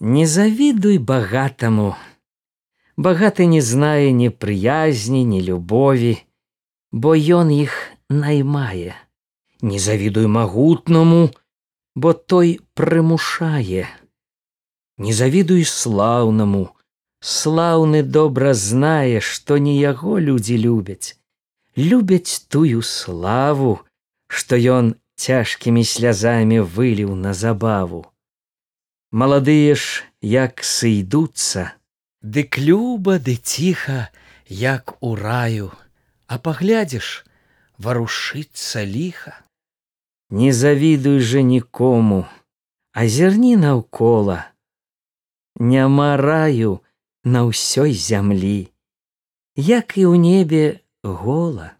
Не завидуй богатому. Багаты не знае ні прыязні, ні любові, бо ён іх наймае. Не завідуй магутнаму, бо той прымушае. Не завідуй слаўнаму, Слаўны добра знае, што не яго людзі любяць, любяць тую славу, што ён цяжкімі слязамі выліў на забаву маладыя ж як сыйдуцца. Дык люба ды ціха як у раю. А паглядзіш варушыцца ліха. Не завідуй жа нікому азірні наўкола. Няма раю на ўсёй зямлі. Як і ў небе гола